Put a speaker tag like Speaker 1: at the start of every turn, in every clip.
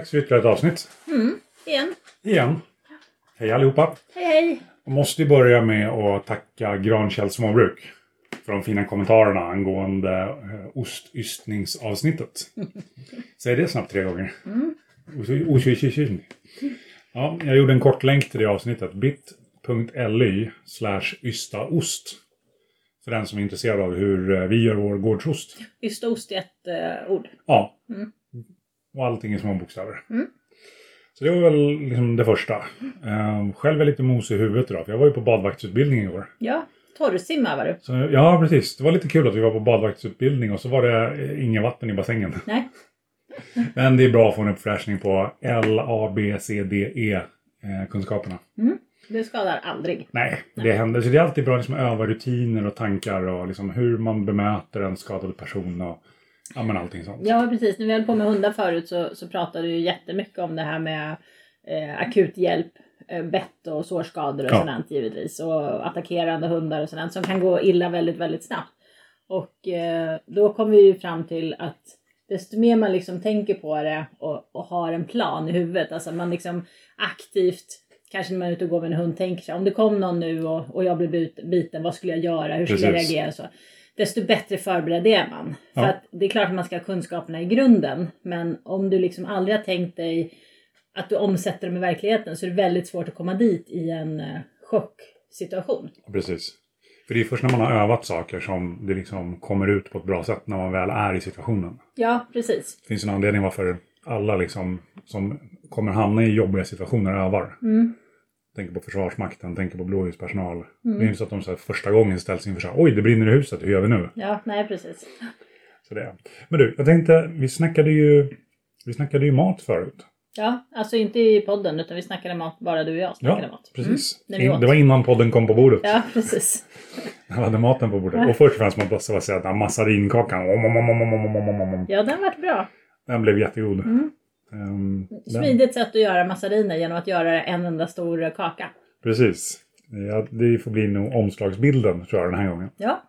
Speaker 1: Dags för ytterligare ett avsnitt.
Speaker 2: Mm, igen.
Speaker 1: Igen. Hej allihopa.
Speaker 2: Hej hej.
Speaker 1: Jag måste börja med att tacka Grankälls småbruk för de fina kommentarerna angående eh, ostystningsavsnittet. Säg det snabbt tre gånger.
Speaker 2: Mm.
Speaker 1: Ja, jag gjorde en kort länk till det avsnittet. bit.ly ystaost. För den som är intresserad av hur eh, vi gör vår gårdsost.
Speaker 2: Ystaost är ett eh, ord.
Speaker 1: Ja.
Speaker 2: Mm.
Speaker 1: Och allting i små bokstäver.
Speaker 2: Mm.
Speaker 1: Så det var väl liksom det första. Ehm, själv är jag lite mos i huvudet idag, för jag var ju på badvaktsutbildning igår.
Speaker 2: Ja, torrsimma var du.
Speaker 1: Så, ja, precis. Det var lite kul att vi var på badvaktsutbildning och så var det inget vatten i bassängen.
Speaker 2: Nej.
Speaker 1: Men det är bra att få en uppfräschning på L, A, B, C, D, E eh.
Speaker 2: Mm. Det skadar aldrig.
Speaker 1: Nej, det händer. Så det är alltid bra liksom, att öva rutiner och tankar och liksom, hur man bemöter en skadad person och ja, men allting sånt.
Speaker 2: Ja, precis. När vi höll på med hundar förut så, så pratade du ju jättemycket om det här med eh, akut hjälp, eh, bett och sårskador och
Speaker 1: Ja.
Speaker 2: sådant givetvis. Och attackerande hundar och sådant som kan gå illa väldigt, väldigt snabbt. Och eh, då kom vi ju fram till att desto mer man liksom tänker på det och, och har en plan i huvudet, alltså man liksom aktivt Kanske när man är ute och går med en hund tänker sig om det kom någon nu och, och jag blev bit- biten, vad skulle jag göra? Hur skulle jag reagera? Så desto bättre förberedd är man. För
Speaker 1: Ja.
Speaker 2: att det är klart att man ska ha kunskaperna i grunden. Men om du liksom aldrig har tänkt dig att du omsätter dem i verkligheten så är det väldigt svårt att komma dit i en eh, chocksituation.
Speaker 1: Precis. För det är först när man har övat saker som det liksom kommer ut på ett bra sätt när man väl är i situationen.
Speaker 2: Ja, precis.
Speaker 1: Det finns en anledning varför alla liksom som kommer hamna i jobbiga situationer övar.
Speaker 2: Mm
Speaker 1: tänker på Försvarsmakten, tänker på blåljuspersonal. Mm. Det är inte så att de så första gången ställs inför så här, oj det brinner i huset, hur gör vi nu?
Speaker 2: Ja, nej precis.
Speaker 1: Så det. Men du, jag tänkte, vi snackade ju, vi snackade ju mat förut.
Speaker 2: Ja, alltså inte i podden utan vi snackade mat, bara du och jag snackade
Speaker 1: ja,
Speaker 2: mat.
Speaker 1: Mm,
Speaker 2: precis. Mm,
Speaker 1: In, det var innan podden kom på bordet.
Speaker 2: Ja, precis.
Speaker 1: När vi hade maten på bordet. Och först och främst måste jag säga att den här mazarinkakan, om, om, om, om, om, om, om.
Speaker 2: Ja, den vart bra.
Speaker 1: Den blev jättegod.
Speaker 2: Mm.
Speaker 1: Den-
Speaker 2: Smidigt sätt att göra massariner genom att göra en enda stor kaka.
Speaker 1: Precis. Ja, det får bli nog omslagsbilden tror jag den här gången.
Speaker 2: Ja,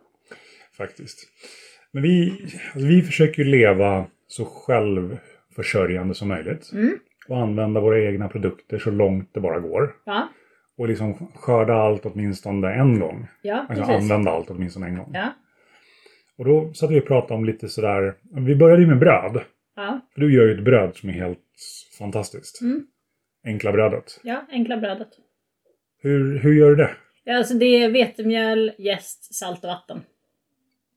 Speaker 1: Faktiskt. Men vi, alltså, vi försöker leva så självförsörjande som möjligt.
Speaker 2: Mm.
Speaker 1: Och använda våra egna produkter så långt det bara går.
Speaker 2: ja,
Speaker 1: Och liksom skörda allt åtminstone en gång.
Speaker 2: ja
Speaker 1: Alltså
Speaker 2: precis.
Speaker 1: använda allt åtminstone en gång.
Speaker 2: Ja,
Speaker 1: Och då satt vi och pratade om lite sådär. Vi började ju med bröd.
Speaker 2: Ja,
Speaker 1: För du gör ju ett bröd som är helt fantastiskt.
Speaker 2: Mm.
Speaker 1: Enkla brödet.
Speaker 2: ja, enkla brödet.
Speaker 1: Hur, hur gör du det?
Speaker 2: Ja, alltså det är vetemjöl, jäst, salt och vatten.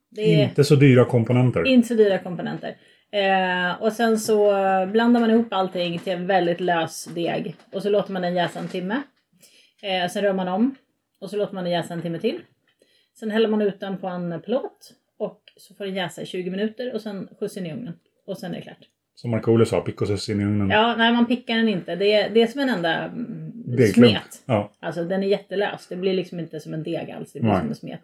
Speaker 2: Det är
Speaker 1: Inte så dyra komponenter.
Speaker 2: inte så dyra komponenter. Eh, och sen så blandar man ihop allting till en väldigt lös deg. Och så låter man den jäsa en timme. Eh, sen rör man om. Och så låter man den jäsa en timme till. Sen häller man ut den på en plåt. Och så får den jäsa i 20 minuter och sen skjuts in i ugnen. Och sen är det klart.
Speaker 1: Som Markoolio sa, pickosus in i ugnen.
Speaker 2: Ja, nej man pickar den inte. Det är, det är som en enda mm, smet.
Speaker 1: Ja,
Speaker 2: Alltså den är jättelös. Det blir liksom inte som en deg alls. Det blir
Speaker 1: Nej.
Speaker 2: som en smet.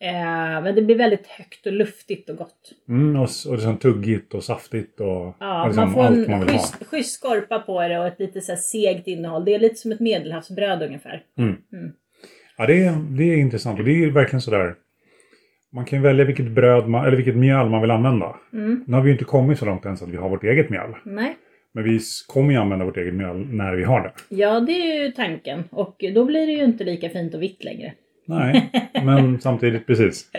Speaker 2: Eh, men det blir väldigt högt och luftigt och gott.
Speaker 1: mm, och, och liksom tuggigt och saftigt och
Speaker 2: Ja,
Speaker 1: liksom
Speaker 2: man får
Speaker 1: allt
Speaker 2: en
Speaker 1: man vill ha.
Speaker 2: schysst, schysst skorpa på det och ett lite så segt innehåll. Det är lite som ett medelhavsbröd ungefär.
Speaker 1: Ja, det är, det är intressant och det är verkligen sådär. Man kan välja vilket bröd man, eller vilket mjöl man vill använda.
Speaker 2: Mm.
Speaker 1: Nu har vi ju inte kommit så långt ens att vi har vårt eget mjöl.
Speaker 2: Nej.
Speaker 1: Men vi kommer ju använda vårt eget mjöl när vi har det.
Speaker 2: Ja, det är ju tanken. Och då blir det ju inte lika fint och vitt längre.
Speaker 1: Nej, men samtidigt precis.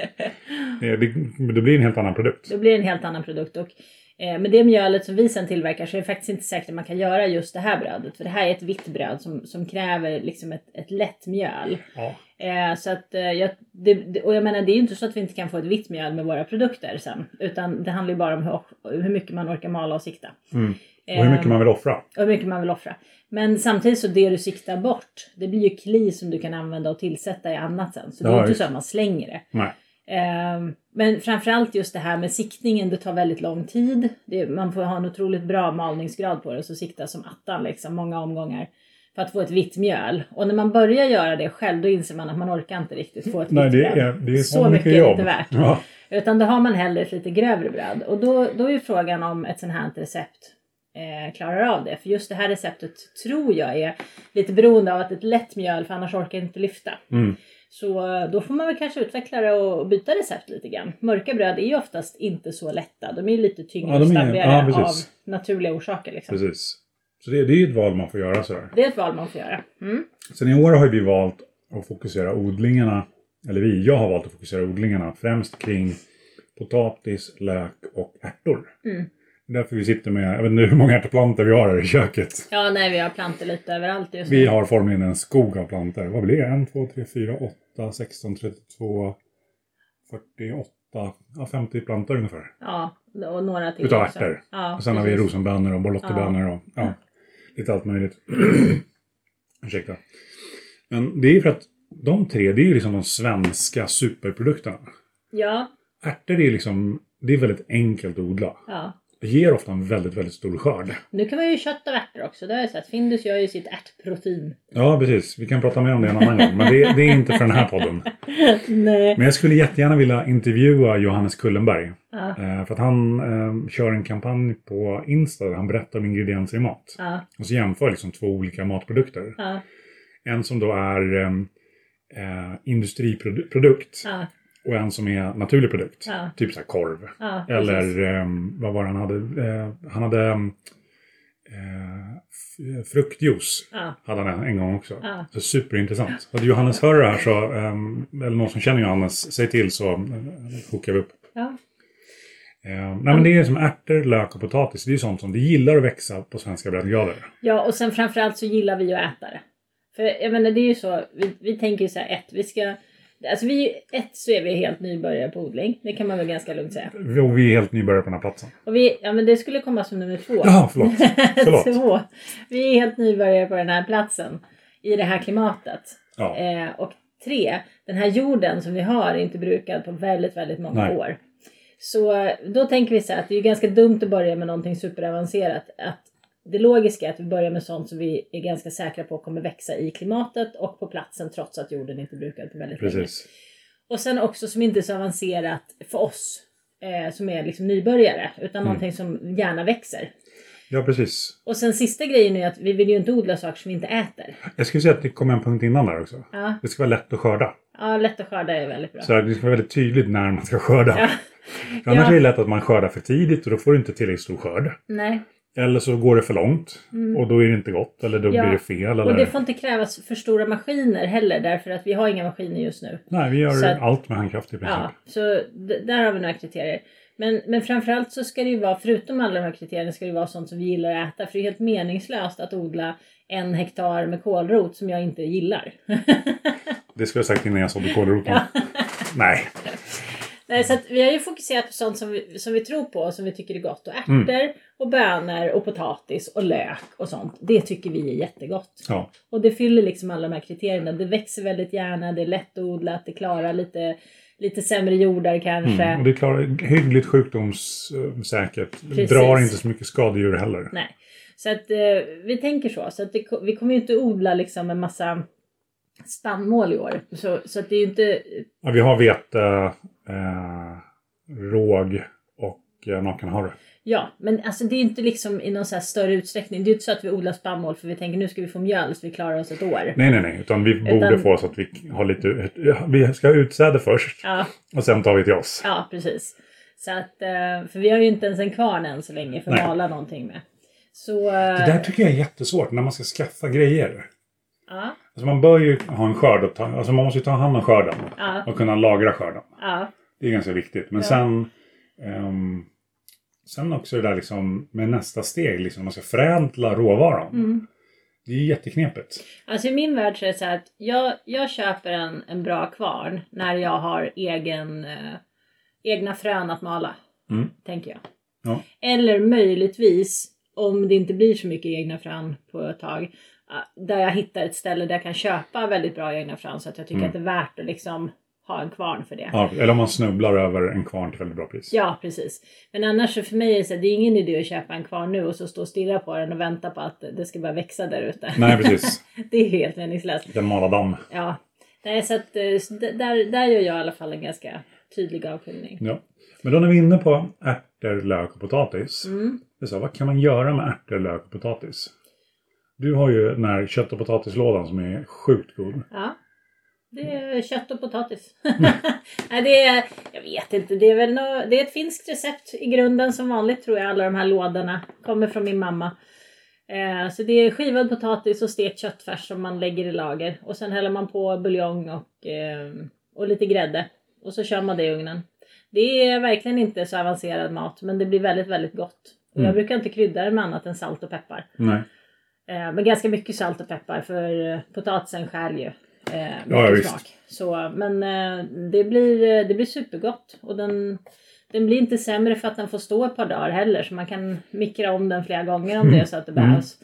Speaker 1: Det, det, det blir en helt annan produkt.
Speaker 2: Då blir det en helt annan produkt. Och eh, med det mjölet som vi sen tillverkar så är det faktiskt inte säkert att man kan göra just det här brödet. För det här är ett vitt bröd som, som kräver liksom ett, ett lätt mjöl.
Speaker 1: Ja,
Speaker 2: Eh, så att, eh, jag, det, och jag menar det är ju inte så att vi inte kan få ett vitt mjöl med våra produkter sen. Utan det handlar ju bara om hur, hur mycket man orkar mala och sikta.
Speaker 1: mm. Och hur mycket man vill offra.
Speaker 2: Och hur mycket man vill offra. Men samtidigt så det du siktar bort, det blir ju kli som du kan använda och tillsätta i annat sen. Så det är
Speaker 1: Ja,
Speaker 2: ju inte så att man slänger det.
Speaker 1: Nej.
Speaker 2: Ehm, men framförallt just det här med siktningen, det tar väldigt lång tid. Man får ha en otroligt bra malningsgrad på det, så sikta som attan liksom, många omgångar. För att få ett vitt mjöl. Och när man börjar göra det själv, då inser man att man orkar inte riktigt få ett
Speaker 1: Nej,
Speaker 2: vitt
Speaker 1: det
Speaker 2: bröd.
Speaker 1: är, det är så,
Speaker 2: så mycket är det
Speaker 1: jobb.
Speaker 2: inte värt.
Speaker 1: Ja.
Speaker 2: Utan då har man hellre ett lite grövre bröd. Och då, då är ju frågan om ett sånt här recept eh, klarar av det. För just det här receptet tror jag är lite beroende av att ett lätt mjöl, för annars orkar jag inte lyfta.
Speaker 1: Mm.
Speaker 2: Så eh, då får man väl kanske utveckla det och byta recept lite grann. Mörka bröd är ju oftast inte så lätta. De är ju lite tyngre
Speaker 1: Ja,
Speaker 2: och
Speaker 1: är-
Speaker 2: stabbigare
Speaker 1: ja,
Speaker 2: av naturliga orsaker. Liksom.
Speaker 1: Precis. Så det, det är ju ett val man får göra sådär.
Speaker 2: Det är ett val man får göra. Mm.
Speaker 1: Sen i år har vi valt att fokusera odlingarna, eller vi, jag har valt att fokusera odlingarna främst kring potatis, lök och ärtor.
Speaker 2: Mm.
Speaker 1: Därför vi sitter med, jag vet inte hur många ärtplantor vi har här i köket.
Speaker 2: Ja, nej, vi har plantor lite överallt just nu.
Speaker 1: Vi har formligen en skog av plantor. Vad blir det? 1, 2, 3, 4, 8, 16, 32, 48, ja 50 plantor ungefär.
Speaker 2: Ja, och några till
Speaker 1: Utav ärtor.
Speaker 2: Ja,
Speaker 1: Och sen har vi
Speaker 2: precis.
Speaker 1: rosenbönor och borlottebönor och ja, lite allt möjligt. Ursäkta. Men det är ju för att de tre, det är ju liksom de svenska superprodukterna.
Speaker 2: Ja,
Speaker 1: Ärtor är liksom, det är väldigt enkelt att odla.
Speaker 2: ja.
Speaker 1: Ger ofta en väldigt, väldigt stor skörd.
Speaker 2: Nu kan man ju kött av ärtor också. Det har jag sett. Findus gör ju sitt ärtprotein.
Speaker 1: Ja, precis. Vi kan prata mer om det en annan gång. Men det, det är inte för den här podden.
Speaker 2: Nej.
Speaker 1: Men jag skulle jättegärna vilja intervjua Johannes Kullenberg.
Speaker 2: Ja,
Speaker 1: Eh, för att han eh, kör en kampanj på Insta där han berättar om ingredienser i mat.
Speaker 2: ja,
Speaker 1: Och så jämför liksom två olika matprodukter.
Speaker 2: ja,
Speaker 1: En som då är eh, eh, industriprodukt
Speaker 2: ja,
Speaker 1: och en som är naturlig produkt.
Speaker 2: Ja.
Speaker 1: Typ så här korv.
Speaker 2: ja.
Speaker 1: Eller eh, vad var det han hade? Eh, han hade eh, f- fruktjuice.
Speaker 2: Ja,
Speaker 1: Hade han en, en gång också. Så superintressant. Att Johannes hör det här så, ehm, eller någon som känner Johannes, säg till så uh, hookar vi upp.
Speaker 2: ja,
Speaker 1: Eh, nej men det är som ärtor, lök och potatis. Det är ju sånt som det gillar att växa på svenska breddgrader.
Speaker 2: ja, och sen framförallt så gillar vi att äta det. För jag menar det är ju så, vi, vi tänker ju så här, ett, vi ska, alltså vi, ett så är vi helt nybörjare på odling. Det kan man väl ganska lugnt säga.
Speaker 1: Och vi är helt nybörjare på platsen.
Speaker 2: Och vi, ja men det skulle komma som nummer två.
Speaker 1: Ja, förlåt. Förlåt.
Speaker 2: Två. Vi är helt nybörjare på den här platsen. I det här klimatet.
Speaker 1: Ja.
Speaker 2: Eh, och tre, den här jorden som vi har är inte brukad på väldigt, väldigt många
Speaker 1: Nej.
Speaker 2: år. Så då tänker vi så här att det är ganska dumt att börja med någonting superavancerat. Att det logiska är att vi börjar med sånt som vi är ganska säkra på kommer växa i klimatet och på platsen trots att jorden inte brukad på väldigt länge.
Speaker 1: Precis.
Speaker 2: Och sen också som inte är så avancerat för oss eh, som är liksom nybörjare utan
Speaker 1: Mm.
Speaker 2: någonting som gärna växer.
Speaker 1: Ja, precis.
Speaker 2: Och sen sista grejen är att vi vill ju inte odla saker som vi inte äter.
Speaker 1: Jag skulle säga att det kommer en punkt innan där också.
Speaker 2: Ja,
Speaker 1: Det ska vara lätt att skörda.
Speaker 2: ja lätt att skörda är väldigt bra.
Speaker 1: Så det ska vara väldigt tydligt när man ska skörda.
Speaker 2: Ja.
Speaker 1: Annars
Speaker 2: Ja.
Speaker 1: är det lätt att man skördar för tidigt och då får du inte tillräckligt stor skörd.
Speaker 2: Nej.
Speaker 1: Eller så går det för långt och då är det inte gott. Eller då
Speaker 2: Mm. Ja.
Speaker 1: blir det fel.
Speaker 2: Och
Speaker 1: Eller...
Speaker 2: det får inte krävas för stora maskiner heller därför att vi har inga maskiner just nu.
Speaker 1: Nej, vi gör
Speaker 2: Så
Speaker 1: allt med handkraft i princip.
Speaker 2: Ja, så där har vi några kriterier. Men, men framförallt så ska det ju vara, förutom alla de här kriterierna, ska det vara sånt som vi gillar att äta. För det är helt meningslöst att odla en hektar med kålrot som jag inte gillar.
Speaker 1: Det skulle jag sagt innan jag sådde kålroten. Nej,
Speaker 2: Nej, så vi har ju fokuserat på sånt som vi, som vi tror på och som vi tycker är gott. Och ärtor
Speaker 1: Mm.
Speaker 2: Och bönor och potatis och lök och sånt. Det tycker vi är jättegott.
Speaker 1: ja.
Speaker 2: Och det fyller liksom alla de här kriterierna. Det växer väldigt gärna, det är lättodlat, det klarar lite, lite sämre jordar kanske.
Speaker 1: Mm. Och det klarar hyggligt sjukdomssäkert.
Speaker 2: Precis.
Speaker 1: Drar inte så mycket skadedjur heller.
Speaker 2: Nej. Så att eh, vi tänker så. Så att det, vi kommer ju inte odla liksom en massa spannmål i år. Så, så att det är ju inte...
Speaker 1: Ja, vi har vete, eh, råg eh, nakenharre.
Speaker 2: Ja, men alltså det är inte liksom i någon så större utsträckning. Det är ju inte så att vi odlar spannmål för vi tänker nu ska vi få mjöl så vi klarar oss ett år.
Speaker 1: Nej, nej, nej. Utan vi borde
Speaker 2: Utan-
Speaker 1: få så att vi har lite... Vi ska ha utsäde först.
Speaker 2: Ja,
Speaker 1: Och sen tar vi till oss.
Speaker 2: ja precis. Så att, eh, för vi har ju inte ens en kvarn än så länge för att mala någonting med. Så...
Speaker 1: Det där tycker jag är jättesvårt när man ska skaffa grejer.
Speaker 2: Ja,
Speaker 1: Alltså man bör ju ha en skörd. Och ta, alltså man måste ju ta hand om skörden.
Speaker 2: ja,
Speaker 1: Och kunna lagra skörden.
Speaker 2: ja,
Speaker 1: Det är ganska viktigt. Men sen... ehm, sen också det där liksom med nästa steg. Liksom, man ska förädla råvaran.
Speaker 2: mm.
Speaker 1: Det är ju jätteknepigt.
Speaker 2: Alltså i min värld så är det så här att jag, jag köper en, en bra kvarn när jag har egen, eh, egna frön att mala.
Speaker 1: Mm.
Speaker 2: Tänker jag.
Speaker 1: Ja.
Speaker 2: Eller möjligtvis, om det inte blir så mycket egna frön på ett tag, eh, där jag hittar ett ställe där jag kan köpa väldigt bra egna frön så att jag tycker
Speaker 1: Mm.
Speaker 2: att det är värt att liksom ha en kvarn för det.
Speaker 1: Ja, eller om man snubblar över en kvarn till väldigt bra pris.
Speaker 2: Ja, precis. Men annars så för mig är det, så här, det är ingen idé att köpa en kvarn nu och så stå och stirra på den och vänta på att det ska bara växa där ute.
Speaker 1: Nej, precis.
Speaker 2: det är helt meningslöst.
Speaker 1: Den mala damm.
Speaker 2: Ja, nej, så att eh, där, där gör jag i alla fall en ganska tydlig avskiljning.
Speaker 1: Ja. Men då när vi är inne på ärtor, lök och potatis.
Speaker 2: Mm.
Speaker 1: Det är så, vad kan man göra med ärtor, lök och potatis? Du har ju den här kött och potatislådan som är sjukt god.
Speaker 2: Ja, det är kött och potatis. nej, det är, jag vet inte, det är väl nå det är ett finskt recept i grunden som vanligt tror jag. Alla de här lådorna kommer från min mamma. Eh, så det är skivad potatis och stekt köttfärs som man lägger i lager. Och sen häller man på buljong och, eh, och lite grädde. Och så kör man det i ugnen. Det är verkligen inte så avancerad mat men det blir väldigt, väldigt gott.
Speaker 1: Mm.
Speaker 2: Jag brukar inte krydda det med annat än salt och peppar.
Speaker 1: Nej.
Speaker 2: Eh, men ganska mycket salt och peppar för eh, potatisen skär ju. Eh,
Speaker 1: ja, visst.
Speaker 2: smak. Så, men eh, det, blir, eh, det blir supergott. Och den, den blir inte sämre för att den får stå ett par dagar heller. Så man kan mikra om den flera gånger om det är så att det
Speaker 1: Mm.
Speaker 2: behövs.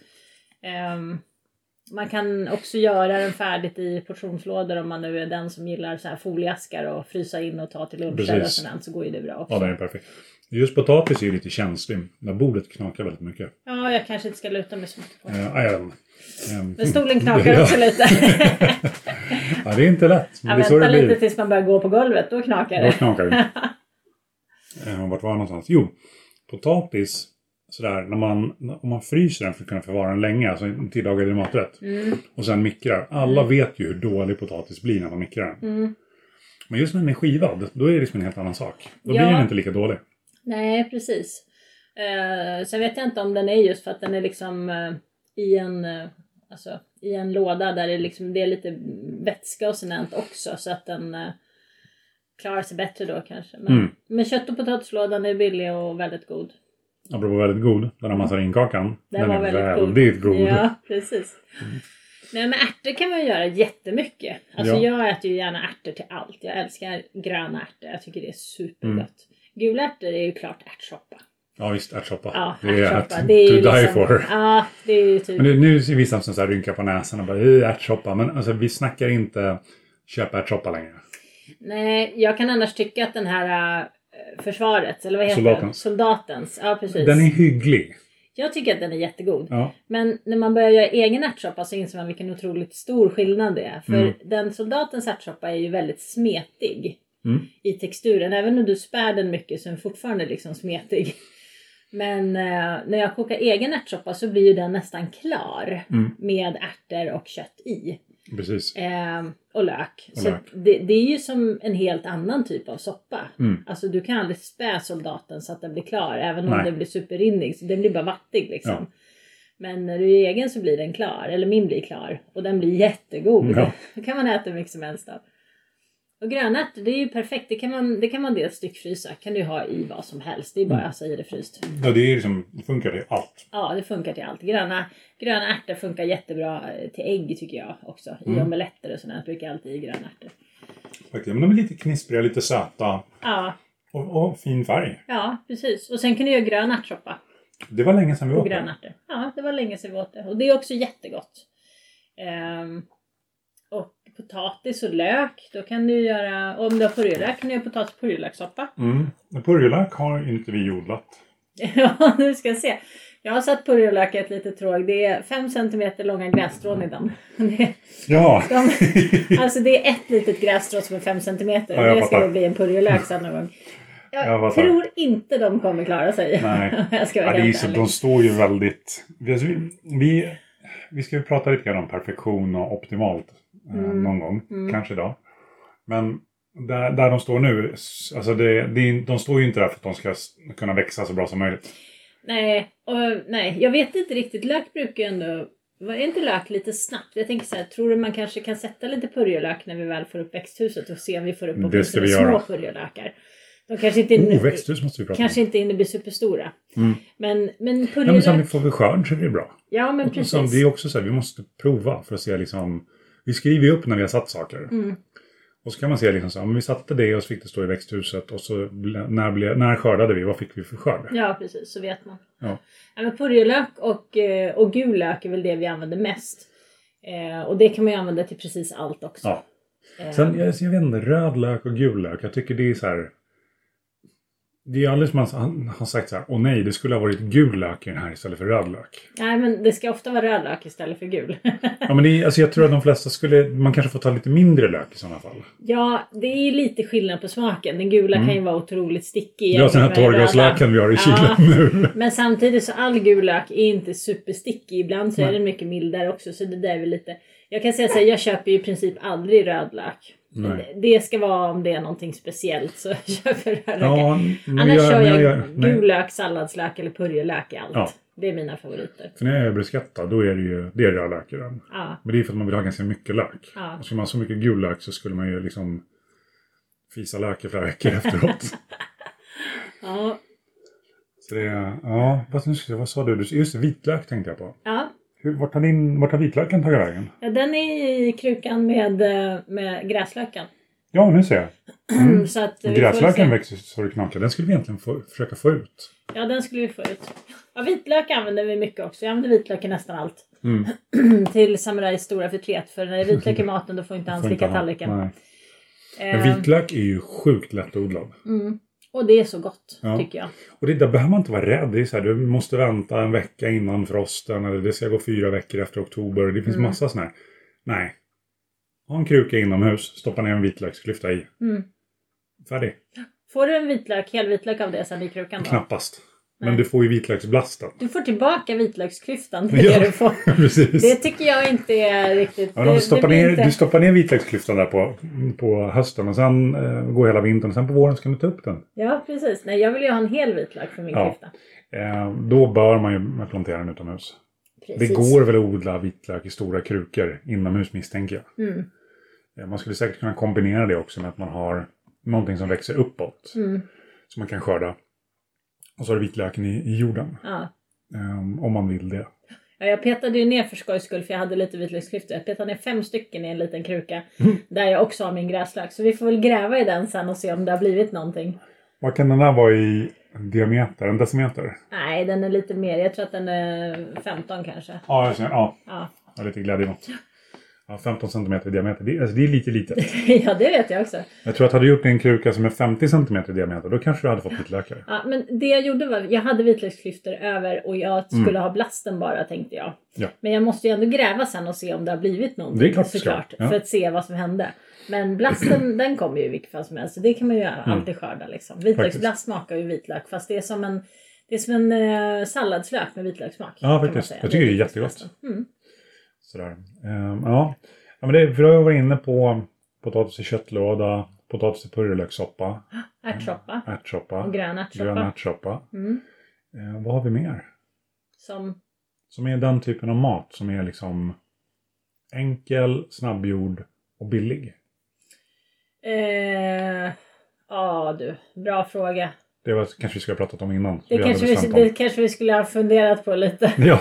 Speaker 2: Ehm, man kan också göra den färdigt i portionslådor om man nu är den som gillar så här folieaskar och frysa in och ta till luncher och
Speaker 1: Precis.
Speaker 2: sådant så går ju det bra också.
Speaker 1: Ja, den är perfekt. Just potatis är ju lite känslig. När bordet knakar väldigt mycket.
Speaker 2: Ja, jag kanske inte ska luta mig så mycket på det.
Speaker 1: Inte. Ehm,
Speaker 2: Men stolen knakar
Speaker 1: Ja.
Speaker 2: också lite.
Speaker 1: ja, det är inte lätt. Men det
Speaker 2: väntar lite tills man börjar gå på golvet, då knakar
Speaker 1: Då
Speaker 2: det.
Speaker 1: knakar det. Eh, Vart var jag någonstans? Jo, potatis. Sådär, när man, om man fryser den för att kunna förvara den länge, alltså en tillagad maträtt.
Speaker 2: Mm,
Speaker 1: Och sen mikrar. Alla vet ju hur dålig potatis blir när man mikrar den.
Speaker 2: mm.
Speaker 1: Men just när den är skivad, då är det liksom en helt annan sak. Då
Speaker 2: Ja.
Speaker 1: blir den inte lika dålig.
Speaker 2: Nej, precis. Eh, sen vet jag inte om den är just för att den är liksom eh, i en eh, alltså, i en låda där det, liksom, det är lite vätska och sånt också så att den eh, klarar sig bättre då kanske. Men,
Speaker 1: Mm.
Speaker 2: men kött och potatislådan är billig och väldigt god.
Speaker 1: Apropå väldigt god, den här massarinkakan.
Speaker 2: Den,
Speaker 1: Den,
Speaker 2: var
Speaker 1: är
Speaker 2: väldigt,
Speaker 1: väldigt god.
Speaker 2: Ja, precis. Nej men ärtor kan man göra jättemycket. Alltså
Speaker 1: Ja.
Speaker 2: jag äter ju gärna ärtor till allt. Jag älskar gröna ärtor. Jag tycker det är supergott.
Speaker 1: Mm.
Speaker 2: Gula ärtor är ju klart ärtsoppa.
Speaker 1: Ja visst, ärtsoppa.
Speaker 2: Ja,
Speaker 1: det är
Speaker 2: ärtsoppa.
Speaker 1: att
Speaker 2: Det är
Speaker 1: to die
Speaker 2: liksom,
Speaker 1: for.
Speaker 2: Ja, det är ju typ.
Speaker 1: Men det, nu ser vissa som så här rynkar på näsan och bara "Eh, ärtsoppa. Men alltså, vi snackar inte köpa ärtsoppa längre.
Speaker 2: Nej, jag kan annars tycka att den här äh, försvaret, eller vad heter
Speaker 1: Soldatens.
Speaker 2: det? Soldatens. Ja, precis.
Speaker 1: Den är hygglig.
Speaker 2: Jag tycker att den är jättegod.
Speaker 1: Ja.
Speaker 2: Men när man börjar göra egen ärtsoppa så inser man vilken otroligt stor skillnad det är. För
Speaker 1: Mm.
Speaker 2: den soldatens ärtsoppa är ju väldigt smetig
Speaker 1: Mm.
Speaker 2: i texturen. Även om du spär den mycket så är den fortfarande liksom smetig. Men eh, när jag kokar egen ärtsoppa så blir ju den nästan klar
Speaker 1: Mm.
Speaker 2: med ärtor och kött i.
Speaker 1: Precis.
Speaker 2: Eh, och lök.
Speaker 1: Och
Speaker 2: så
Speaker 1: lök.
Speaker 2: Det, det är ju som en helt annan typ av soppa.
Speaker 1: Mm.
Speaker 2: Alltså du kan aldrig spä soldaten så att den blir klar. Även om
Speaker 1: Nej.
Speaker 2: den blir superinnig. Så den blir bara vattig liksom.
Speaker 1: Ja.
Speaker 2: Men när du är egen så blir den klar. Eller min blir klar. Och den blir jättegod.
Speaker 1: Ja.
Speaker 2: Då kan man äta hur mycket som helst av. Och grönärtor det är ju perfekt. Det kan man, det kan man dels styckfrysa. kan du ha i vad som helst. Det är bara
Speaker 1: Mm.
Speaker 2: alltså i det fryst.
Speaker 1: Ja, det, är liksom, det funkar till allt.
Speaker 2: Ja, det funkar till allt. Gröna, gröna ärtor funkar jättebra eh, till ägg tycker jag också. I
Speaker 1: Mm.
Speaker 2: omeletter och sådär brukar jag alltid i gröna ärtor.
Speaker 1: Faktiskt. Men de är lite knispriga, lite söta
Speaker 2: Ja,
Speaker 1: och, och fin färg.
Speaker 2: ja, precis. Och sen kan du göra grön ärtsoppa
Speaker 1: Det var länge sedan vi åt det.
Speaker 2: Ja, det var länge sedan vi åt det. Och det är också jättegott. Och potatis och lök, då kan du göra, om du har purjolök kan du göra potatis och purjolökssoppa.
Speaker 1: Mm. Purjolök har inte vi odlat.
Speaker 2: Ja, nu ska jag se. Jag har satt purjolök i ett litet tråg. Det är 5 cm långa grässtrån i den. Det,
Speaker 1: Ja!
Speaker 2: de, alltså det är ett litet grässtrå som är 5 cm.
Speaker 1: Ja,
Speaker 2: det ska bli en purjolök sen någon gång. Jag,
Speaker 1: Jag
Speaker 2: tror inte de kommer klara sig.
Speaker 1: Nej.
Speaker 2: jag ska
Speaker 1: Ja,
Speaker 2: vara
Speaker 1: är
Speaker 2: helt
Speaker 1: så, de står ju väldigt... Vi, alltså, vi, vi, ska ju prata lite grann om perfektion och optimalt
Speaker 2: Mm.
Speaker 1: någon gång.
Speaker 2: Mm.
Speaker 1: Kanske idag. Men där, där de står nu, alltså det, det, är- de står ju inte där för att de ska kunna växa så bra som möjligt.
Speaker 2: Nej, och, nej, jag vet inte riktigt. Lök brukar ju ändå... Är inte lök lite snabbt? Jag tänker så här, tror du man kanske kan sätta lite purjolök när vi väl får upp växthuset och se om vi får upp
Speaker 1: Det ska vi göra.
Speaker 2: små purjolökar. De kanske inte,
Speaker 1: Oh, växthus måste vi prata
Speaker 2: kanske
Speaker 1: om.
Speaker 2: inte hinner bli superstora.
Speaker 1: Mm.
Speaker 2: Men, men
Speaker 1: Ja, men
Speaker 2: purjolök...
Speaker 1: sen får vi skörd så är det bra.
Speaker 2: Ja, men
Speaker 1: Och
Speaker 2: precis.
Speaker 1: så, det är också så här, vi måste prova för att se liksom... Vi skriver ju upp när vi har satt saker.
Speaker 2: Mm.
Speaker 1: Och så kan man se liksom så men vi satte det och så fick det stå i växthuset och så när, ble, när skördade vi, vad fick vi för skörd?
Speaker 2: Ja, precis. Så vet man.
Speaker 1: Ja.
Speaker 2: Ja, men purjolök och, eh, och gul lök är väl det vi använder mest. Eh, och det kan man ju använda till precis allt också.
Speaker 1: Ja.
Speaker 2: Eh,
Speaker 1: Sen, jag, jag vet inte, röd lök och gul lök, jag tycker det är så här... Det är alldeles som man han har sagt så här, åh nej, det skulle ha varit gul lök i den här istället för röd lök.
Speaker 2: Nej, men det ska ofta vara röd lök istället för gul.
Speaker 1: Ja, men det är, alltså jag tror att de flesta skulle, man kanske får ta lite mindre lök i sådana fall.
Speaker 2: ja, det är lite skillnad på smaken. Den gula
Speaker 1: Mm.
Speaker 2: kan ju vara otroligt stickig.
Speaker 1: Ja, den här torrgaslöken vi har i
Speaker 2: Ja.
Speaker 1: kylen nu.
Speaker 2: Men samtidigt så all gul lök är inte superstickig. Ibland så är
Speaker 1: Nej.
Speaker 2: den mycket mildare också. Så det där är väl lite... Jag kan säga så här, jag köper ju i princip aldrig röd lök.
Speaker 1: Nej.
Speaker 2: Det ska vara om det är någonting speciellt så köper jag rödlök.
Speaker 1: Ja,
Speaker 2: Annars
Speaker 1: jag-
Speaker 2: kör jag,
Speaker 1: jag-
Speaker 2: gul lök, salladslök eller purjolök i allt.
Speaker 1: Ja.
Speaker 2: Det är mina favoriter.
Speaker 1: För när jag är bruschetta då är det ju det är rödlök i den.
Speaker 2: Ja,
Speaker 1: Men det är för att man vill ha ganska mycket lök.
Speaker 2: ja.
Speaker 1: Och skulle man ha så mycket gul lök så skulle man ju liksom fisa lök i flera veckor efteråt.
Speaker 2: ja.
Speaker 1: Så det ja, vad, vad sa du? Just vitlök tänkte jag på.
Speaker 2: ja.
Speaker 1: Hur, vart, har din, vart har vitlöken tagit vägen?
Speaker 2: ja den är i krukan med, eh, med gräslöken.
Speaker 1: Ja, nu ser jag. Mm.
Speaker 2: Så att
Speaker 1: Gräslöken växer så det knakar. Den skulle vi egentligen få, försöka få ut.
Speaker 2: Ja, den skulle vi få ut. Ja, vitlök använder vi mycket också. Jag använder vitlök i nästan allt.
Speaker 1: Mm.
Speaker 2: Till samurajs stora förtret. För när det är vitlök i maten då får inte han slicka tallriken.
Speaker 1: Nej. Men vitlök är ju sjukt lättodlad.
Speaker 2: mm. Och det är så gott,
Speaker 1: Ja.
Speaker 2: tycker jag.
Speaker 1: Och det, där behöver man inte vara rädd. Det är så här, du måste vänta en vecka innan frosten. Eller det ska gå fyra veckor efter oktober. Det finns
Speaker 2: Mm.
Speaker 1: massa sådana här. Nej. Ha en kruka inomhus. Stoppa ner en vitlöksklyfta i.
Speaker 2: Mm.
Speaker 1: Färdig.
Speaker 2: Får du en vitlök, helvitlök av det sen i krukan då?
Speaker 1: Knappast. Men du får ju vitlöksblastet.
Speaker 2: Du får tillbaka vitlöksklyftan. Det
Speaker 1: Ja.
Speaker 2: det du får.
Speaker 1: Precis.
Speaker 2: Det tycker jag inte är riktigt...
Speaker 1: Ja, de stoppar ner,
Speaker 2: inte-
Speaker 1: Du stoppar ner vitlöksklyftan där på, på hösten och sen eh, går hela vintern. Och sen på våren ska du ta upp den.
Speaker 2: Ja, precis. Nej, jag vill ju ha en hel vitlök för min
Speaker 1: Ja.
Speaker 2: klyfta.
Speaker 1: Eh, då bör man ju plantera den utomhus.
Speaker 2: Precis.
Speaker 1: Det går väl att odla vitlök i stora krukor inomhus misstänker jag.
Speaker 2: Mm.
Speaker 1: Eh, Man skulle säkert kunna kombinera det också med att man har någonting som växer uppåt.
Speaker 2: Mm.
Speaker 1: Som man kan skörda. Och så har du vitlöken i, i jorden.
Speaker 2: Ja.
Speaker 1: Eh, om man vill det.
Speaker 2: Ja, jag petade ju ner för skojs skull för jag hade lite vitlöksklyftor. Jag petade ner fem stycken i en liten kruka.
Speaker 1: Mm.
Speaker 2: Där jag också har min gräslök. Så vi får väl gräva i den sen och se om det har blivit någonting.
Speaker 1: Vad kan den här vara i diameter? En decimeter?
Speaker 2: Nej, den är lite mer. Jag tror att den är 15 kanske.
Speaker 1: Ja, jag ser, ja.
Speaker 2: Ja,
Speaker 1: har lite glädjemått. Ja, 15 centimeter i diameter. Det, alltså, det är lite litet.
Speaker 2: ja det vet jag också.
Speaker 1: Jag tror att hade du gjort en kruka som är 50 centimeter i diameter, då kanske du hade fått vitlökar.
Speaker 2: Ja, men det jag gjorde var jag hade vitlöksklyftor över och jag skulle ha blasten bara tänkte jag.
Speaker 1: Mm. Ja.
Speaker 2: Men jag måste ju ändå gräva sen och se om det har blivit någonting.
Speaker 1: Det är klart
Speaker 2: såklart,
Speaker 1: Ja.
Speaker 2: För att se vad som hände. Men blasten den kommer ju i vilket fall som helst. Så det kan man ju alltid skörda liksom. Vitlöksblast smakar ju vitlök fast det är som en, det är som en eh, salladslök med vitlökssmak.
Speaker 1: Ja, faktiskt. Jag tycker det är jättegott.
Speaker 2: Mm.
Speaker 1: Sådär. Ehm, ja. ja, men det, för då har jag varit inne på potatis i köttlåda, potatis i purjolökssoppa,
Speaker 2: Ärtsoppa
Speaker 1: ärtsoppa,
Speaker 2: och grön ärtsoppa.
Speaker 1: grön ärtsoppa.
Speaker 2: Mm.
Speaker 1: Ehm, vad har vi mer?
Speaker 2: Som,
Speaker 1: Som är den typen av mat som är liksom enkel, snabbgjord och billig.
Speaker 2: eh, ja du, bra fråga.
Speaker 1: Det var kanske vi skulle ha pratat om innan.
Speaker 2: Det
Speaker 1: vi
Speaker 2: kanske, vi, det kanske vi skulle ha funderat på lite.
Speaker 1: Ja.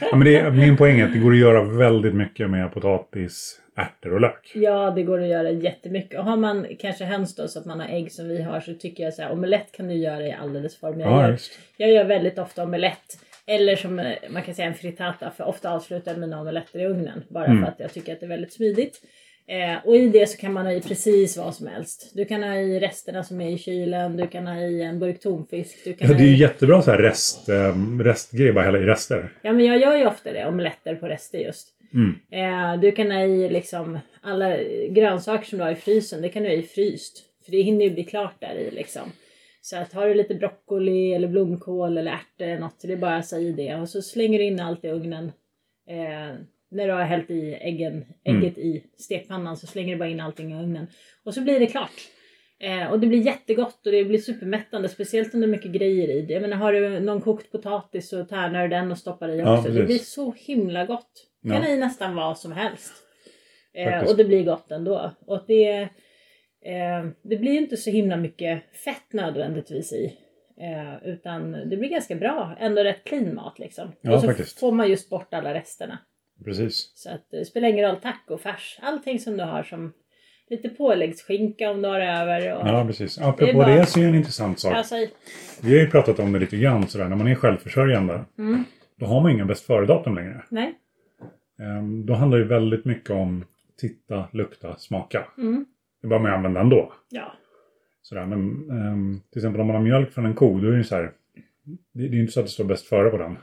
Speaker 1: Ja men det min poäng är att det går att göra väldigt mycket med potatis, ärtor och lök.
Speaker 2: Ja, det går att göra jättemycket. Och har man kanske höns då så att man har ägg som vi har så tycker jag så här omelett kan du göra i alldeles form. Jag,
Speaker 1: Ja,
Speaker 2: gör, jag gör väldigt ofta omelett. Eller som eh, man kan säga en frittata för ofta avslutar jag mina omeletter i ugnen. Bara
Speaker 1: Mm.
Speaker 2: för att jag tycker att det är väldigt smidigt. Eh, och i det så kan man ha i precis vad som helst. Du kan ha i resterna som är i kylen. Du kan ha i en burk tonfisk. Du kan
Speaker 1: Ja, det är ju
Speaker 2: i...
Speaker 1: jättebra så här rest, eh, restgrej, bara hälla i rester.
Speaker 2: Ja men jag gör ju ofta det, omeletter på rester just.
Speaker 1: Mm.
Speaker 2: Eh, du kan ha i liksom alla grönsaker som du har i frysen, det kan du ha i fryst. För det hinner ju bli klart där i liksom. Så att har du lite broccoli eller blomkål eller ärtor eller något, det är bara att säga det. Och så slänger du in allt i ugnen. Eh, när du har hällt i äggen, ägget i stekpannan så slänger du bara in allting i ugnen. Och så blir det klart. Eh, och det blir jättegott och det blir supermättande, speciellt om det är mycket grejer i det. Jag menar, har du någon kokt potatis så tärnar du den och stoppar i
Speaker 1: Ja,
Speaker 2: också. det
Speaker 1: precis.
Speaker 2: blir så himla gott. Kan
Speaker 1: Ja.
Speaker 2: ha i nästan vad som helst. Eh, och det blir gott ändå. Och det, eh, det blir inte så himla mycket fett nödvändigtvis i. Eh, utan det blir ganska bra, ändå rätt clean mat liksom.
Speaker 1: Ja,
Speaker 2: och så
Speaker 1: faktiskt.
Speaker 2: får man just bort alla resterna.
Speaker 1: Precis.
Speaker 2: Så att det spelar ingen roll, taco, färs, allting som du har som lite påläggsskinka om du har över. Och,
Speaker 1: Ja, precis.
Speaker 2: Det
Speaker 1: Apropå
Speaker 2: bara-
Speaker 1: det så är det en intressant sak.
Speaker 2: Alltså,
Speaker 1: Vi har ju pratat om det lite grann sådär, när man är självförsörjande.
Speaker 2: mm,
Speaker 1: Då har man inga bäst före-datum längre.
Speaker 2: nej.
Speaker 1: Ehm, Då handlar det väldigt mycket om titta, lukta, smaka.
Speaker 2: Mm,
Speaker 1: Det bör man ju använda ändå.
Speaker 2: ja.
Speaker 1: Sådär, men ehm, till exempel om man har mjölk från en ko, då är det ju så här. Det, det är ju inte så att det står bäst före på den.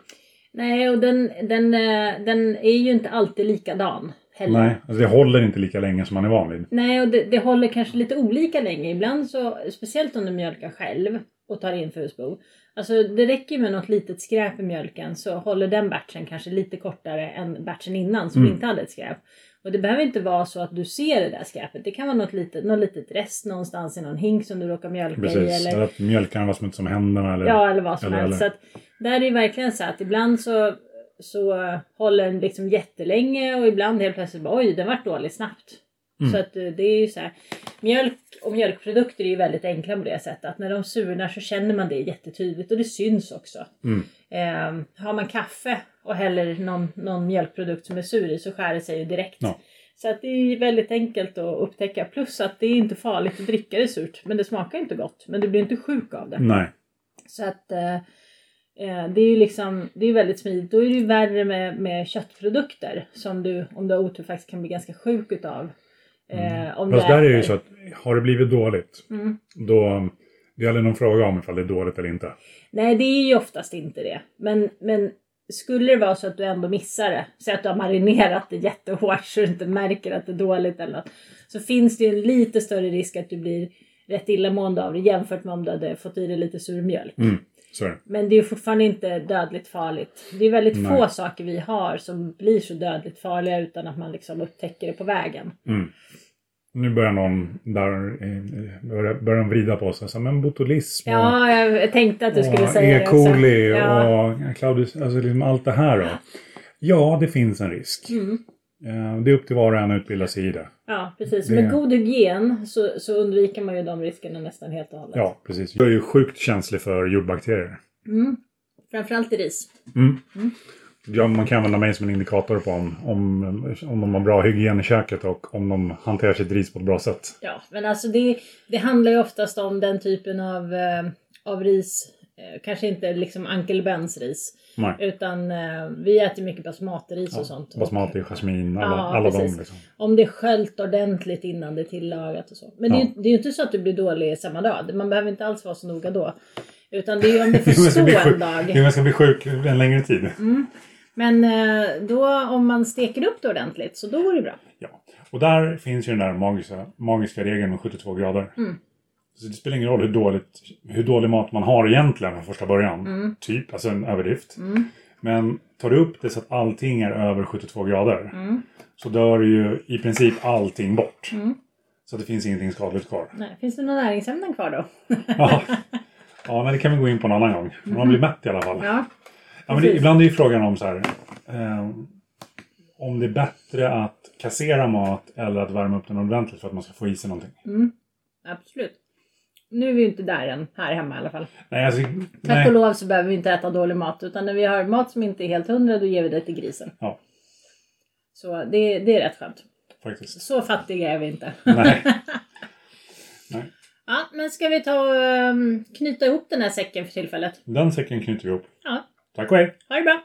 Speaker 2: Nej, och den, den, eh, den är ju inte alltid likadan heller.
Speaker 1: Nej, alltså det håller inte lika länge som man är van vid.
Speaker 2: Nej, och det, det håller kanske lite olika länge. Ibland så, speciellt om du mjölkar själv och tar in för husbo. Alltså det räcker med något litet skräp i mjölken så håller den batchen kanske lite kortare än batchen innan som
Speaker 1: Mm.
Speaker 2: inte hade ett skräp. Och det behöver inte vara så att du ser det där skräpet. Det kan vara något litet, något litet rest någonstans i någon hink som du råkar mjölka i.
Speaker 1: Precis.
Speaker 2: Eller,
Speaker 1: Eller att mjölkaren var smutsig om händerna. Eller...
Speaker 2: Ja, eller vad som helst. Så att, där är det verkligen så att ibland så, så håller den liksom jättelänge och ibland helt plötsligt bara oj, den vart dålig snabbt.
Speaker 1: Mm.
Speaker 2: Så att eh, det är ju så här. Mjölk och mjölkprodukter är ju väldigt enkla på det sättet. Att när de surnar så känner man det jättetydligt och det syns också.
Speaker 1: Mm.
Speaker 2: Eh, har man kaffe och häller någon, någon mjölkprodukt som är sur i så skär det sig ju direkt.
Speaker 1: Ja.
Speaker 2: Så att det är väldigt enkelt att upptäcka. Plus att det är inte farligt att dricka det surt. Men det smakar inte gott. Men du blir inte sjuk av det.
Speaker 1: Nej.
Speaker 2: Så att eh, eh, det är ju liksom, det är väldigt smidigt. Då är det ju värre med, med köttprodukter som du, om du har otur faktiskt kan bli ganska sjuk utav. Eh, om
Speaker 1: Fast där är det ju så att har det blivit dåligt.
Speaker 2: Mm.
Speaker 1: Då det är aldrig någon fråga om ifall det är dåligt eller inte.
Speaker 2: Nej, det är ju oftast inte det. Men, men skulle det vara så att du ändå missar det, så att du har marinerat det jättehårt så du inte märker att det är dåligt eller något, så finns det ju en lite större risk att du blir rätt illamående av det jämfört med om du hade fått i dig lite sur mjölk.
Speaker 1: Mm.
Speaker 2: Men det är fortfarande inte dödligt farligt. Det är väldigt
Speaker 1: Nej.
Speaker 2: få saker vi har som blir så dödligt farliga utan att man liksom upptäcker det på vägen.
Speaker 1: Mm. Nu börjar någon där, eh, börjar, börjar vrida på sig. Så, men botulism och,
Speaker 2: Ja, jag tänkte att du skulle säga
Speaker 1: E.
Speaker 2: det också. Ja.
Speaker 1: och Claudius, alltså liksom allt det här då. Ja, det finns en risk.
Speaker 2: Mm.
Speaker 1: Eh, Det är upp till var och en att utbilda sig i det.
Speaker 2: Ja, precis.
Speaker 1: Det-
Speaker 2: Med god hygien så, så undviker man ju de riskerna nästan helt och hållet.
Speaker 1: Ja, precis. Jag är ju sjukt känslig för jordbakterier.
Speaker 2: Mm. Framförallt i ris.
Speaker 1: Mm.
Speaker 2: Mm.
Speaker 1: Ja, man kan använda mig som en indikator på om, om, om de har bra hygien i köket och om de hanterar sitt ris på ett bra sätt.
Speaker 2: Ja, men alltså det, det handlar ju oftast om den typen av, eh, av ris. Eh, kanske inte liksom Uncle Bens ris.
Speaker 1: Nej.
Speaker 2: Utan eh, vi äter mycket basmatiris och sånt.
Speaker 1: Basmati, jasmin, alla,
Speaker 2: Ja,
Speaker 1: alla de liksom.
Speaker 2: Om det är sköljt ordentligt innan det är tillagat och så. Men det, är,
Speaker 1: Ja.
Speaker 2: det är ju inte så att du blir dålig samma dag. Man behöver inte alls vara så noga då. Utan det är ju om det får stå en dag.
Speaker 1: Jo, men jag ska bli sjuk en längre tid.
Speaker 2: Mm. Men eh, då om man steker upp det ordentligt så då går det bra.
Speaker 1: Ja. Och där finns ju den där magiska, magiska regeln med 72 grader.
Speaker 2: Mm.
Speaker 1: Så det spelar ingen roll hur, dåligt, hur dålig mat man har egentligen från första början.
Speaker 2: Mm.
Speaker 1: Typ, alltså en överdrift.
Speaker 2: Mm.
Speaker 1: Men tar du upp det så att allting är över 72 grader
Speaker 2: Mm.
Speaker 1: så dör ju i princip allting bort.
Speaker 2: Mm.
Speaker 1: Så det finns ingenting skadligt kvar.
Speaker 2: Nej, finns det några näringsämnen kvar då?
Speaker 1: Ja, ja men det kan vi gå in på en annan gång. Man blir mätt i alla fall.
Speaker 2: Ja.
Speaker 1: Ja, men det, ibland är ju frågan om så här. Eh, om det är bättre att kassera mat eller att värma upp den ordentligt för att man ska få i sig någonting.
Speaker 2: Mm. Absolut. Nu är vi ju inte där än, här hemma i alla fall.
Speaker 1: Nej, alltså,
Speaker 2: Tack
Speaker 1: nej.
Speaker 2: och lov så behöver vi inte äta dålig mat. Utan när vi har mat som inte är helt hundra, då ger vi det till grisen.
Speaker 1: Ja,
Speaker 2: Så det, det är rätt skönt.
Speaker 1: faktiskt.
Speaker 2: Så fattiga är vi inte.
Speaker 1: Nej. nej.
Speaker 2: Ja, men ska vi ta och ehm, knyta ihop den här säcken för tillfället?
Speaker 1: Den säcken knyter vi ihop.
Speaker 2: Ja,
Speaker 1: Tack och hej!
Speaker 2: ha det bra!